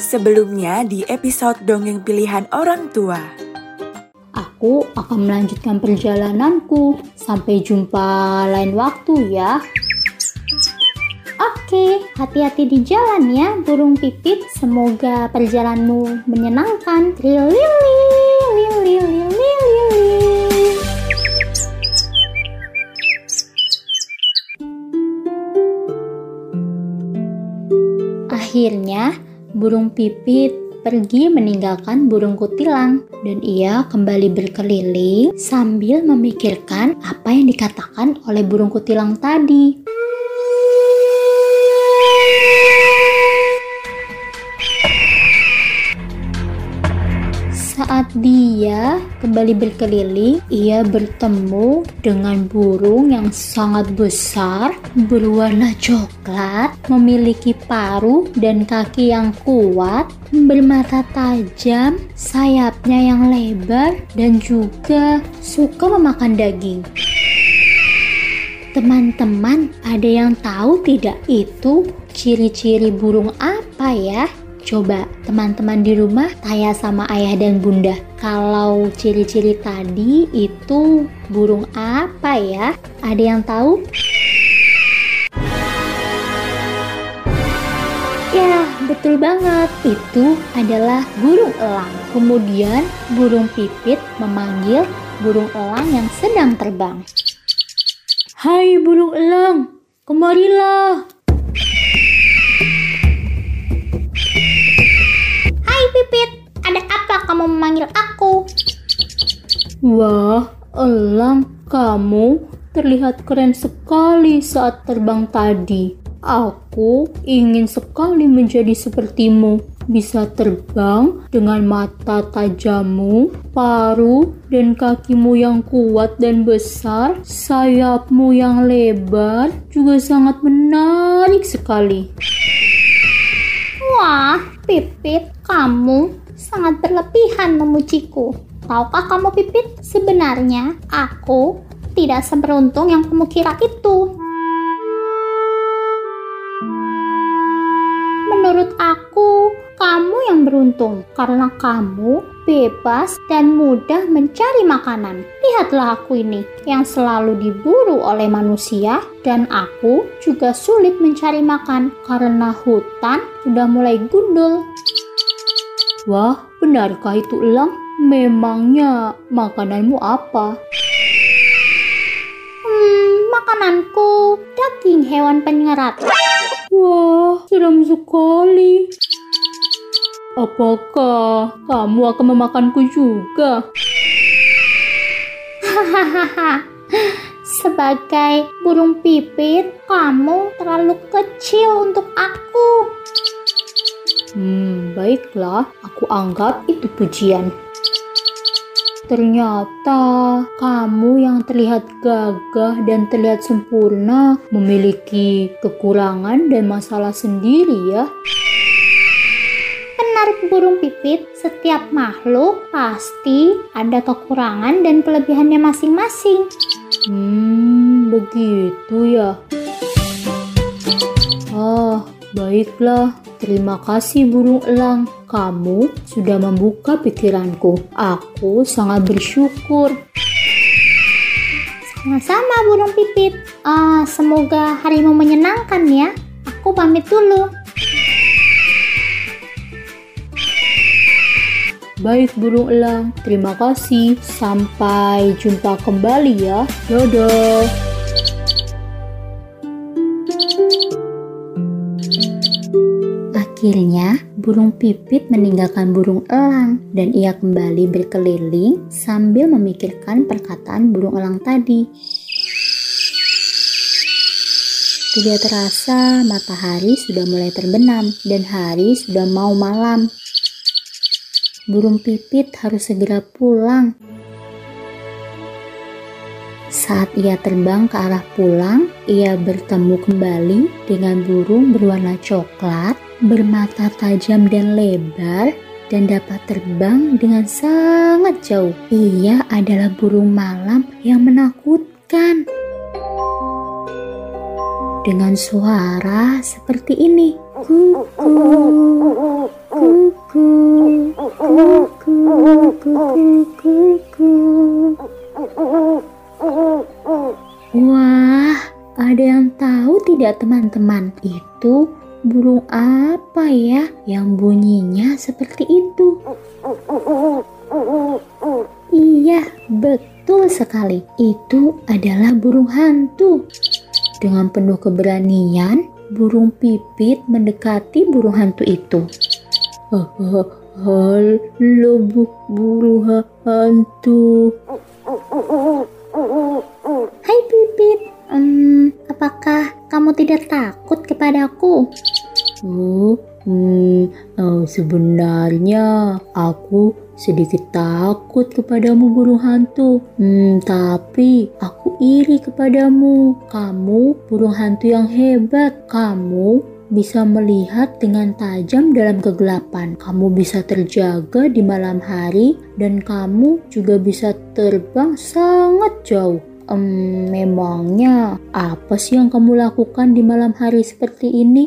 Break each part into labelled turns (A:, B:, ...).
A: Sebelumnya di episode Dongeng Pilihan Orang Tua.
B: Aku akan melanjutkan perjalananku. Sampai jumpa lain waktu ya. Oke, hati-hati di jalan ya, burung pipit. Semoga perjalananmu menyenangkan. Lili, burung pipit pergi meninggalkan burung kutilang dan ia kembali berkeliling sambil memikirkan apa yang dikatakan oleh burung kutilang tadi. Saat dia kembali berkeliling, ia bertemu dengan burung yang sangat besar, berwarna coklat, memiliki paruh dan kaki yang kuat, bermata tajam, sayapnya yang lebar, dan juga suka memakan daging. Teman-teman, ada yang tahu tidak itu ciri-ciri burung apa ya? Coba teman-teman di rumah tanya sama ayah dan bunda. Kalau ciri-ciri tadi itu burung apa ya? Ada yang tahu? Ya, betul banget. Itu adalah burung elang. Kemudian burung pipit memanggil burung elang yang sedang terbang. Hai burung elang, kemarilah.
C: Pipit, ada apa kamu memanggil aku?
B: Wah, elang, kamu terlihat keren sekali saat terbang tadi. Aku ingin sekali menjadi sepertimu. Bisa terbang dengan mata tajammu, paruh dan kakimu yang kuat dan besar, sayapmu yang lebar juga sangat menarik sekali.
C: Wah, Pipit, kamu sangat berlebihan memujiku. Tahukah kamu Pipit, sebenarnya aku tidak seberuntung yang kamu kira itu. Menurut aku, kamu yang beruntung karena kamu bebas dan mudah mencari makanan. Lihatlah aku ini yang selalu diburu oleh manusia dan aku juga sulit mencari makan karena hutan sudah mulai gundul.
B: Wah, benarkah itu elang? Memangnya makananmu apa?
C: Hmm, makananku daging hewan penyerat.
B: Wah, seram sekali. Apakah kamu akan memakanku juga?
C: Hahaha. Sebagai burung pipit, kamu terlalu kecil untuk aku.
B: Hmm, baiklah, aku anggap itu pujian. Ternyata kamu yang terlihat gagah dan terlihat sempurna memiliki kekurangan dan masalah sendiri ya.
C: Benar burung pipit, setiap makhluk pasti ada kekurangan dan kelebihannya masing-masing.
B: Hmm, begitu ya. Ah, baiklah. Terima kasih burung elang. Kamu sudah membuka pikiranku. Aku sangat bersyukur.
C: Sama-sama burung pipit. Ah, semoga harimu menyenangkan ya. Aku pamit dulu.
B: Baik burung elang, terima kasih. Sampai jumpa kembali ya. Dadah. Akhirnya, burung pipit meninggalkan burung elang dan ia kembali berkeliling sambil memikirkan perkataan burung elang tadi. Tidak terasa matahari sudah mulai terbenam dan hari sudah mau malam. Burung pipit harus segera pulang. Saat ia terbang ke arah pulang, ia bertemu kembali dengan burung berwarna coklat, bermata tajam dan lebar, dan dapat terbang dengan sangat jauh. Ia adalah burung malam yang menakutkan. Dengan suara seperti ini. Kuku, wah ada yang tahu tidak teman-teman? Itu burung apa ya yang bunyinya seperti itu? Iya betul sekali. Itu adalah burung hantu. Dengan penuh keberanian burung pipit mendekati burung hantu itu. Halo, bu, burung hantu.
C: Hai Pipit, hmm, apakah kamu tidak takut kepadaku?
B: Oh, hmm, oh, sebenarnya aku sedikit takut kepadamu burung hantu. Hmm, tapi aku iri kepadamu. Kamu burung hantu yang hebat. Kamu bisa melihat dengan tajam dalam kegelapan. Kamu bisa terjaga di malam hari dan kamu juga bisa terbang sangat jauh. Um, memangnya apa sih yang kamu lakukan di malam hari seperti ini?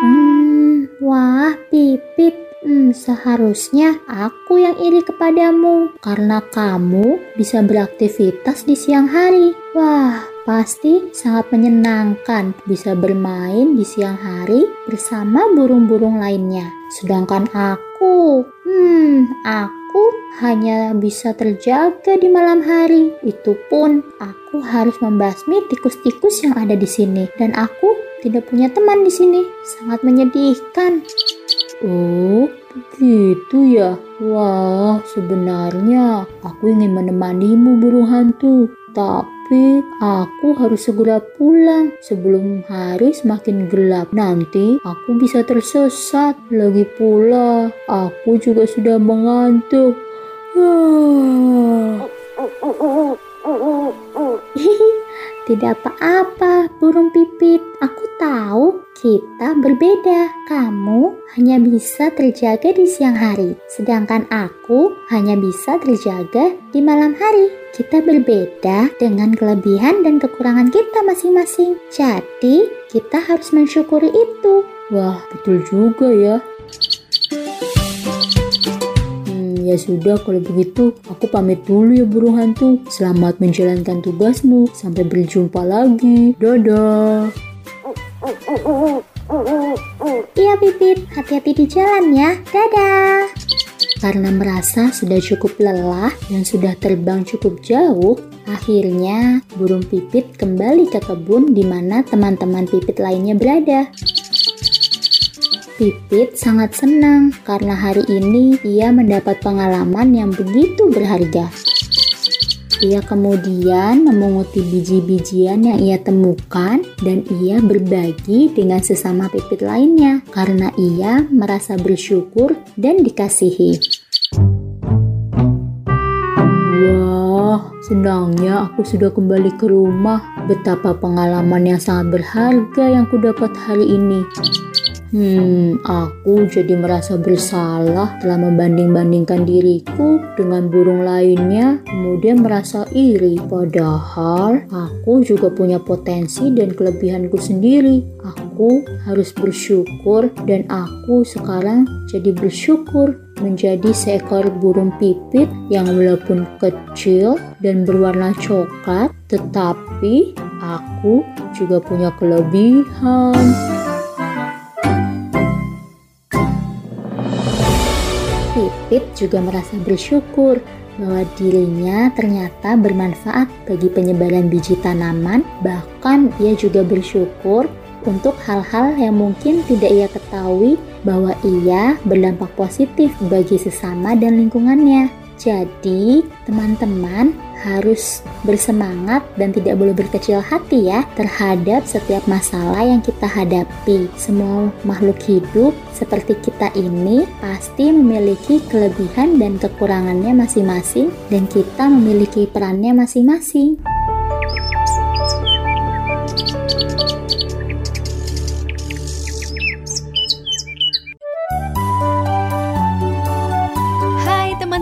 C: Hmm, wah, Pipit, Hmm, seharusnya aku yang iri kepadamu karena kamu bisa beraktivitas di siang hari. Wah, pasti sangat menyenangkan bisa bermain di siang hari bersama burung-burung lainnya. Sedangkan aku, hmm, aku hanya bisa terjaga di malam hari. Itu pun aku harus membasmi tikus-tikus yang ada di sini dan aku tidak punya teman di sini. Sangat menyedihkan.
B: Oh, begitu ya. Wah, sebenarnya aku ingin menemanimu burung hantu. Tapi aku harus segera pulang sebelum hari semakin gelap. Nanti aku bisa tersesat. Lagi pula, aku juga sudah mengantuk.
C: Tidak apa-apa, burung pipit. Aku tahu kita berbeda. Kamu hanya bisa terjaga di siang hari, sedangkan aku hanya bisa terjaga di malam hari. Kita berbeda dengan kelebihan dan kekurangan kita masing-masing. Jadi, kita harus mensyukuri itu.
B: Wah, betul juga ya. Ya sudah kalau begitu aku pamit dulu ya burung hantu. Selamat menjalankan tugasmu. Sampai berjumpa lagi. Dadah.
C: Iya Pipit, hati-hati di jalan ya. Dadah.
B: Karena merasa sudah cukup lelah dan sudah terbang cukup jauh, akhirnya burung pipit kembali ke kebun di mana teman-teman pipit lainnya berada. Pipit sangat senang karena hari ini ia mendapat pengalaman yang begitu berharga. Ia kemudian memunguti biji-bijian yang ia temukan dan ia berbagi dengan sesama pipit lainnya karena ia merasa bersyukur dan dikasihi. Wah, senangnya aku sudah kembali ke rumah. Betapa pengalaman yang sangat berharga yang kudapat hari ini. Hmm, aku jadi merasa bersalah telah membanding-bandingkan diriku dengan burung lainnya, kemudian merasa iri. Padahal aku juga punya potensi dan kelebihanku sendiri. Aku harus bersyukur dan aku sekarang jadi bersyukur menjadi seekor burung pipit yang walaupun kecil dan berwarna coklat, tetapi aku juga punya kelebihan. Juga merasa bersyukur bahwa dirinya ternyata bermanfaat bagi penyebaran biji tanaman, bahkan ia juga bersyukur untuk hal-hal yang mungkin tidak ia ketahui bahwa ia berdampak positif bagi sesama dan lingkungannya. Jadi, teman-teman harus bersemangat dan tidak boleh berkecil hati ya terhadap setiap masalah yang kita hadapi. Semua makhluk hidup seperti kita ini pasti memiliki kelebihan dan kekurangannya masing-masing dan kita memiliki perannya masing-masing.